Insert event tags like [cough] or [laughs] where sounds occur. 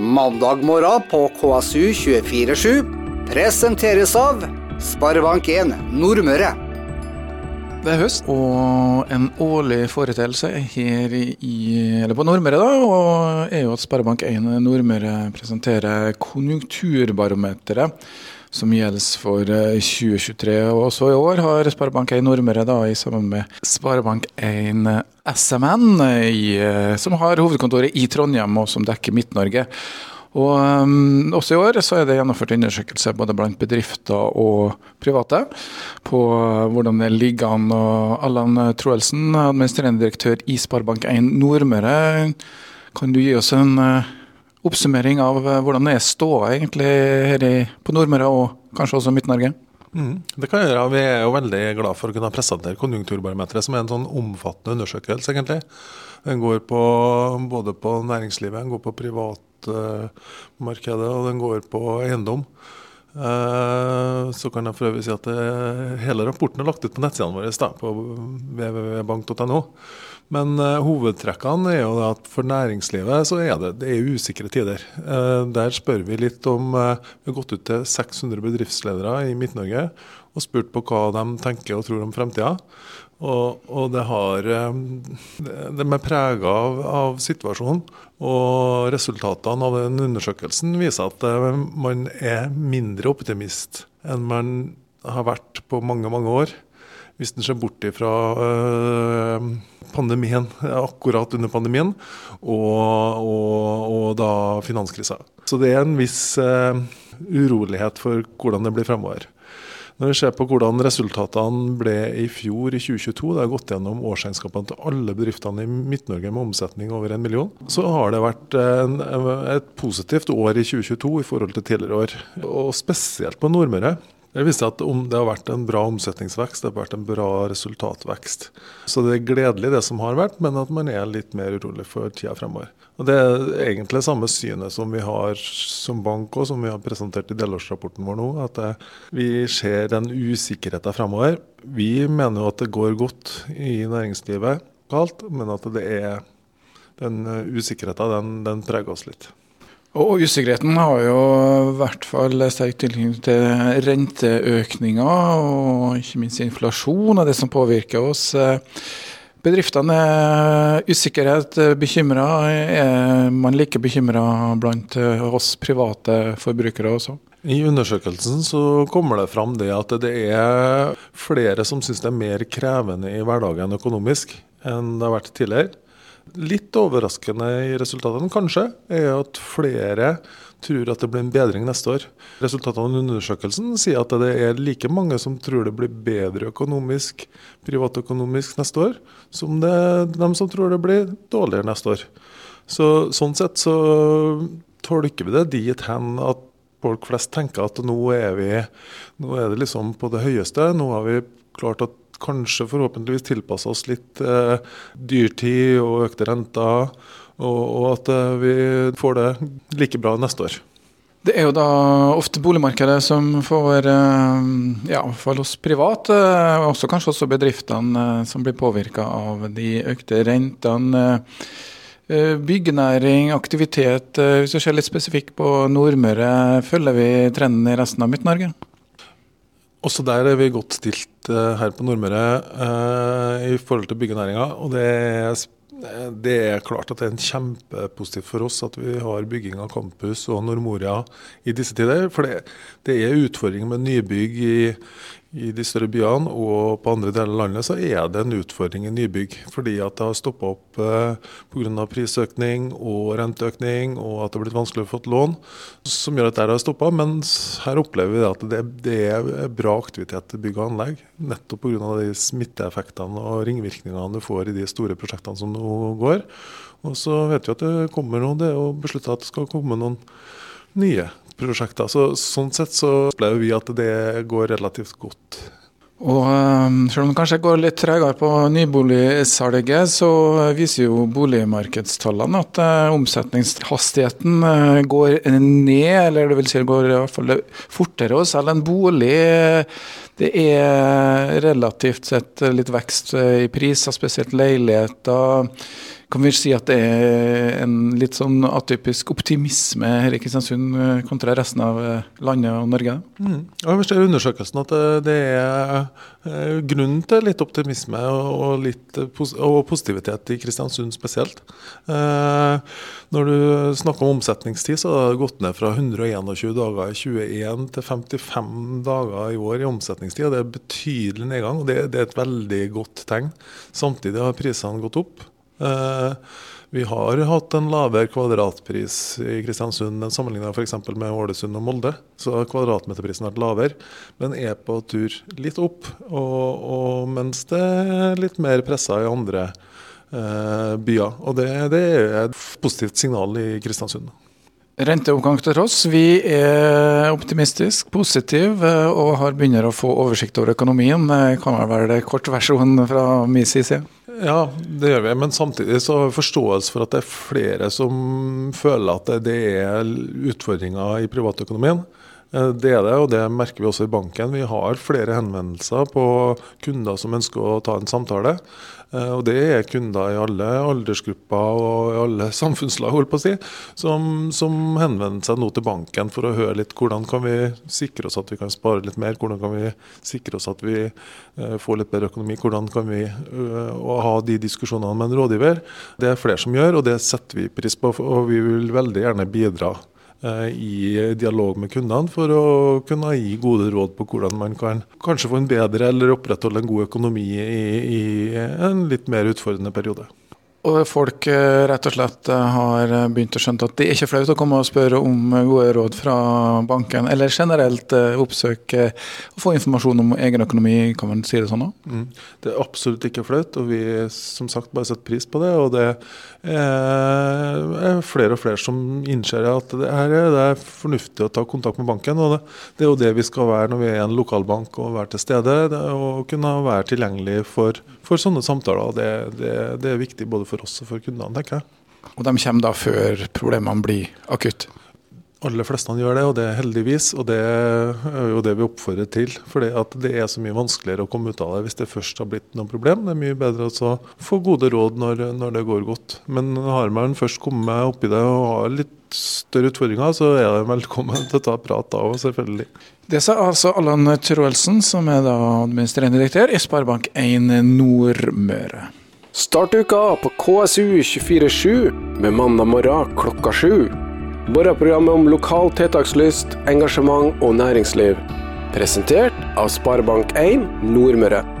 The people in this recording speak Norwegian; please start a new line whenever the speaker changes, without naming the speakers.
Mandag morgen på KSU247 presenteres av Sparebank1 Nordmøre.
Det er høst, og en årlig foreteelse her i, eller på Nordmøre da, og er jo at Sparebank1 Nordmøre presenterer konjunkturbarometeret som gjelder for 2023. Og også i år har Sparebank1 Nordmøre da, i sammen med Sparebank1 SMN, i, som har hovedkontoret i Trondheim og som dekker Midt-Norge. Og um, Også i år så er det gjennomført undersøkelser både blant bedrifter og private på hvordan det ligger an. Og Allan Troelsen, administrerende direktør i Sparebank1 Nordmøre, kan du gi oss en uh, oppsummering av uh, hvordan det er ståa egentlig her i, på Nordmøre og kanskje også Midt-Norge?
Mm, det kan gjøre. Vi er jo veldig glad for å kunne presentere Konjunkturbarometeret, som er en sånn omfattende undersøkelse. egentlig. Den går på, både på næringslivet, den går på privatmarkedet og den går på eiendom. Eh, så kan jeg for øvrig si at hele rapporten er lagt ut på nettsidene våre da, på www.bank.no. Men uh, hovedtrekkene er jo at for næringslivet så er det, det er usikre tider. Der spør vi litt om Vi har gått ut til 600 bedriftsledere i Midt-Norge og spurt på hva de tenker og tror om fremtida. Og, og, det har De er prega av, av, situasjonen. Og resultatene av den undersøkelsen viser at man er mindre optimist enn man har vært på mange, mange år. Hvis en ser bort fra pandemien, akkurat under pandemien, og, og, og da finanskrisa. Så det er en viss urolighet for hvordan det blir fremover. Når vi ser på hvordan resultatene ble i fjor, i 2022, det har gått gjennom årsregnskapene til alle bedriftene i Midt-Norge med omsetning over en million, så har det vært en, et positivt år i 2022 i forhold til tidligere år. Og spesielt på Nordmøre. Det viser at det har vært en bra omsetningsvekst, det har vært en bra resultatvekst. Så det er gledelig det som har vært, men at man er litt mer urolig for tida fremover. Og Det er egentlig samme synet som vi har som bank og som vi har presentert i delårsrapporten vår nå. At vi ser den usikkerheten fremover. Vi mener jo at det går godt i næringslivet lokalt, men at det er den usikkerheten den, den preger oss litt.
Og usikkerheten har jo i hvert fall sterk tilknytning til renteøkninger og ikke minst inflasjon og det som påvirker oss. Bedriftene er usikkerhet, bekymra. Er man like bekymra blant oss private forbrukere også?
I undersøkelsen så kommer det fram det at det er flere som syns det er mer krevende i hverdagen økonomisk enn det har vært tidligere. Litt overraskende i resultatene, kanskje, er at flere tror at det blir en bedring neste år. Resultatene av undersøkelsen sier at det er like mange som tror det blir bedre økonomisk, privatøkonomisk neste år, som det de som tror det blir dårligere neste år. Så, sånn sett så tolker vi det dit hen at folk flest tenker at nå er, vi, nå er det liksom på det høyeste. Nå har vi klart at kanskje forhåpentligvis tilpassa oss litt eh, dyrtid og økte renter, og, og at eh, vi får det like bra neste år.
Det er jo da ofte boligmarkedet som får, eh, ja, for oss privat, eh, og også kanskje også bedriftene, som blir påvirka av de økte rentene. Byggenæring, aktivitet. Hvis du ser litt spesifikt på Nordmøre, følger vi trenden i resten av Midt-Norge?
Også der er vi godt stilt uh, her på Nordmøre uh, i forhold til byggenæringa. Og det er, det er, klart at det er kjempepositivt for oss at vi har bygging av campus og Nordmoria i disse tider. For det, det er utfordringer med nybygg i, i de større byene og på andre deler av landet så er det en utfordring i nybygg. Fordi at det har stoppa opp eh, pga. prisøkning og renteøkning, og at det har blitt vanskelig å få et lån, som gjør at det har stoppa. Mens her opplever vi at det, det, er bra aktivitet til bygg og anlegg. Nettopp pga. de smitteeffektene og ringvirkningene du får i de store prosjektene som nå går. Og så vet vi at det kommer noe, det er jo beslutta at det skal komme noen nye prosjekter. Så, sånn sett så opplever vi at det går relativt godt.
Og um, Selv om det kanskje går litt tregere på nyboligsalget, så viser jo boligmarkedstallene at uh, omsetningshastigheten uh, går ned, eller det vil si det går i hvert fall fortere å selge en bolig. Det er relativt sett litt vekst i priser, spesielt leiligheter. Kan vi si at det er en litt sånn atypisk optimisme her i Kristiansund eh, kontra resten av eh, landet og Norge?
Mm. Vi ser i undersøkelsen at det er eh, grunn til litt optimisme og, litt, og positivitet i Kristiansund spesielt. Når du snakker om omsetningstid, så har det gått ned fra 121 dager i 2021 til 55 dager i år i omsetningstid. og Det er betydelig nedgang, og det, det er et veldig godt tegn. Samtidig har prisene gått opp. Eh, vi har hatt en lavere kvadratpris i Kristiansund enn sammenligna f.eks. med Ålesund og Molde. Så kvadratmeterprisen har vært lavere, men er på tur litt opp. Og, og mens det er litt mer pressa i andre eh, byer. Og det, det, er et positivt signal i Kristiansund.
Renteoppgang til tross, vi er optimistisk, positive og har begynner å få oversikt over økonomien. Kan vel være kort versjon fra min side?
Ja, det gjør vi. Men samtidig så har vi forståelse for at det er flere som føler at det er utfordringer i privatøkonomien. Eh, det er det, og det merker vi også i banken. Vi har flere henvendelser på kunder som ønsker å ta en samtale. Eh, og det er kunder i alle aldersgrupper og i alle [laughs] samfunnslag, holdt på å si, som, som, henvender seg nå til banken for å høre litt hvordan kan vi sikre oss at vi kan spare litt mer, hvordan kan vi sikre oss at vi uh, får litt bedre økonomi, hvordan kan vi uh, ha de diskusjonene med en rådgiver. Det er flere som gjør, og det setter vi pris på, og vi vil veldig gjerne bidra Eh, i dialog med kundene for å kunne gi gode råd på hvordan man kan kanskje få en bedre eller opprettholde en god økonomi i, i en litt mer utfordrende periode.
Og folk eh, rett og slett eh, har begynt å skjønne at det er ikke flaut å komme og spørre om gode råd fra banken, eller generelt oppsøke og få informasjon om egen økonomi, kan man si det sånn? Mm.
Det er absolutt ikke flaut, og vi som sagt bare setter pris på det. Og det er flere og flere som innser at det er, det er fornuftig å ta kontakt med banken. og det, det, er jo det vi skal være når vi er en lokalbank og være til stede. og kunne være tilgjengelig for, for sånne samtaler. Det, det, det er viktig både for oss og for kundene, tenker jeg.
Og de kommer da før problemene blir akutt?
aller fleste gjør det, og det er heldigvis. Og det er jo det vi oppfordrer til. For det er så mye vanskeligere å komme ut av det hvis det først har blitt noe problem. Det er mye bedre å få gode råd når, når, det går godt. Men har man først kommet oppi det og har litt større utfordringer, så er det velkommen til å ta prat da òg, selvfølgelig.
Det sa altså Allan Troelsen, som er da administrerende direktør i Sparebank1 Nordmøre.
Start uka på KSU247 med mandag morgen klokka sju. Morgenprogrammet om lokal tiltakslyst, engasjement og næringsliv. Presentert av Sparebank1 Nordmøre.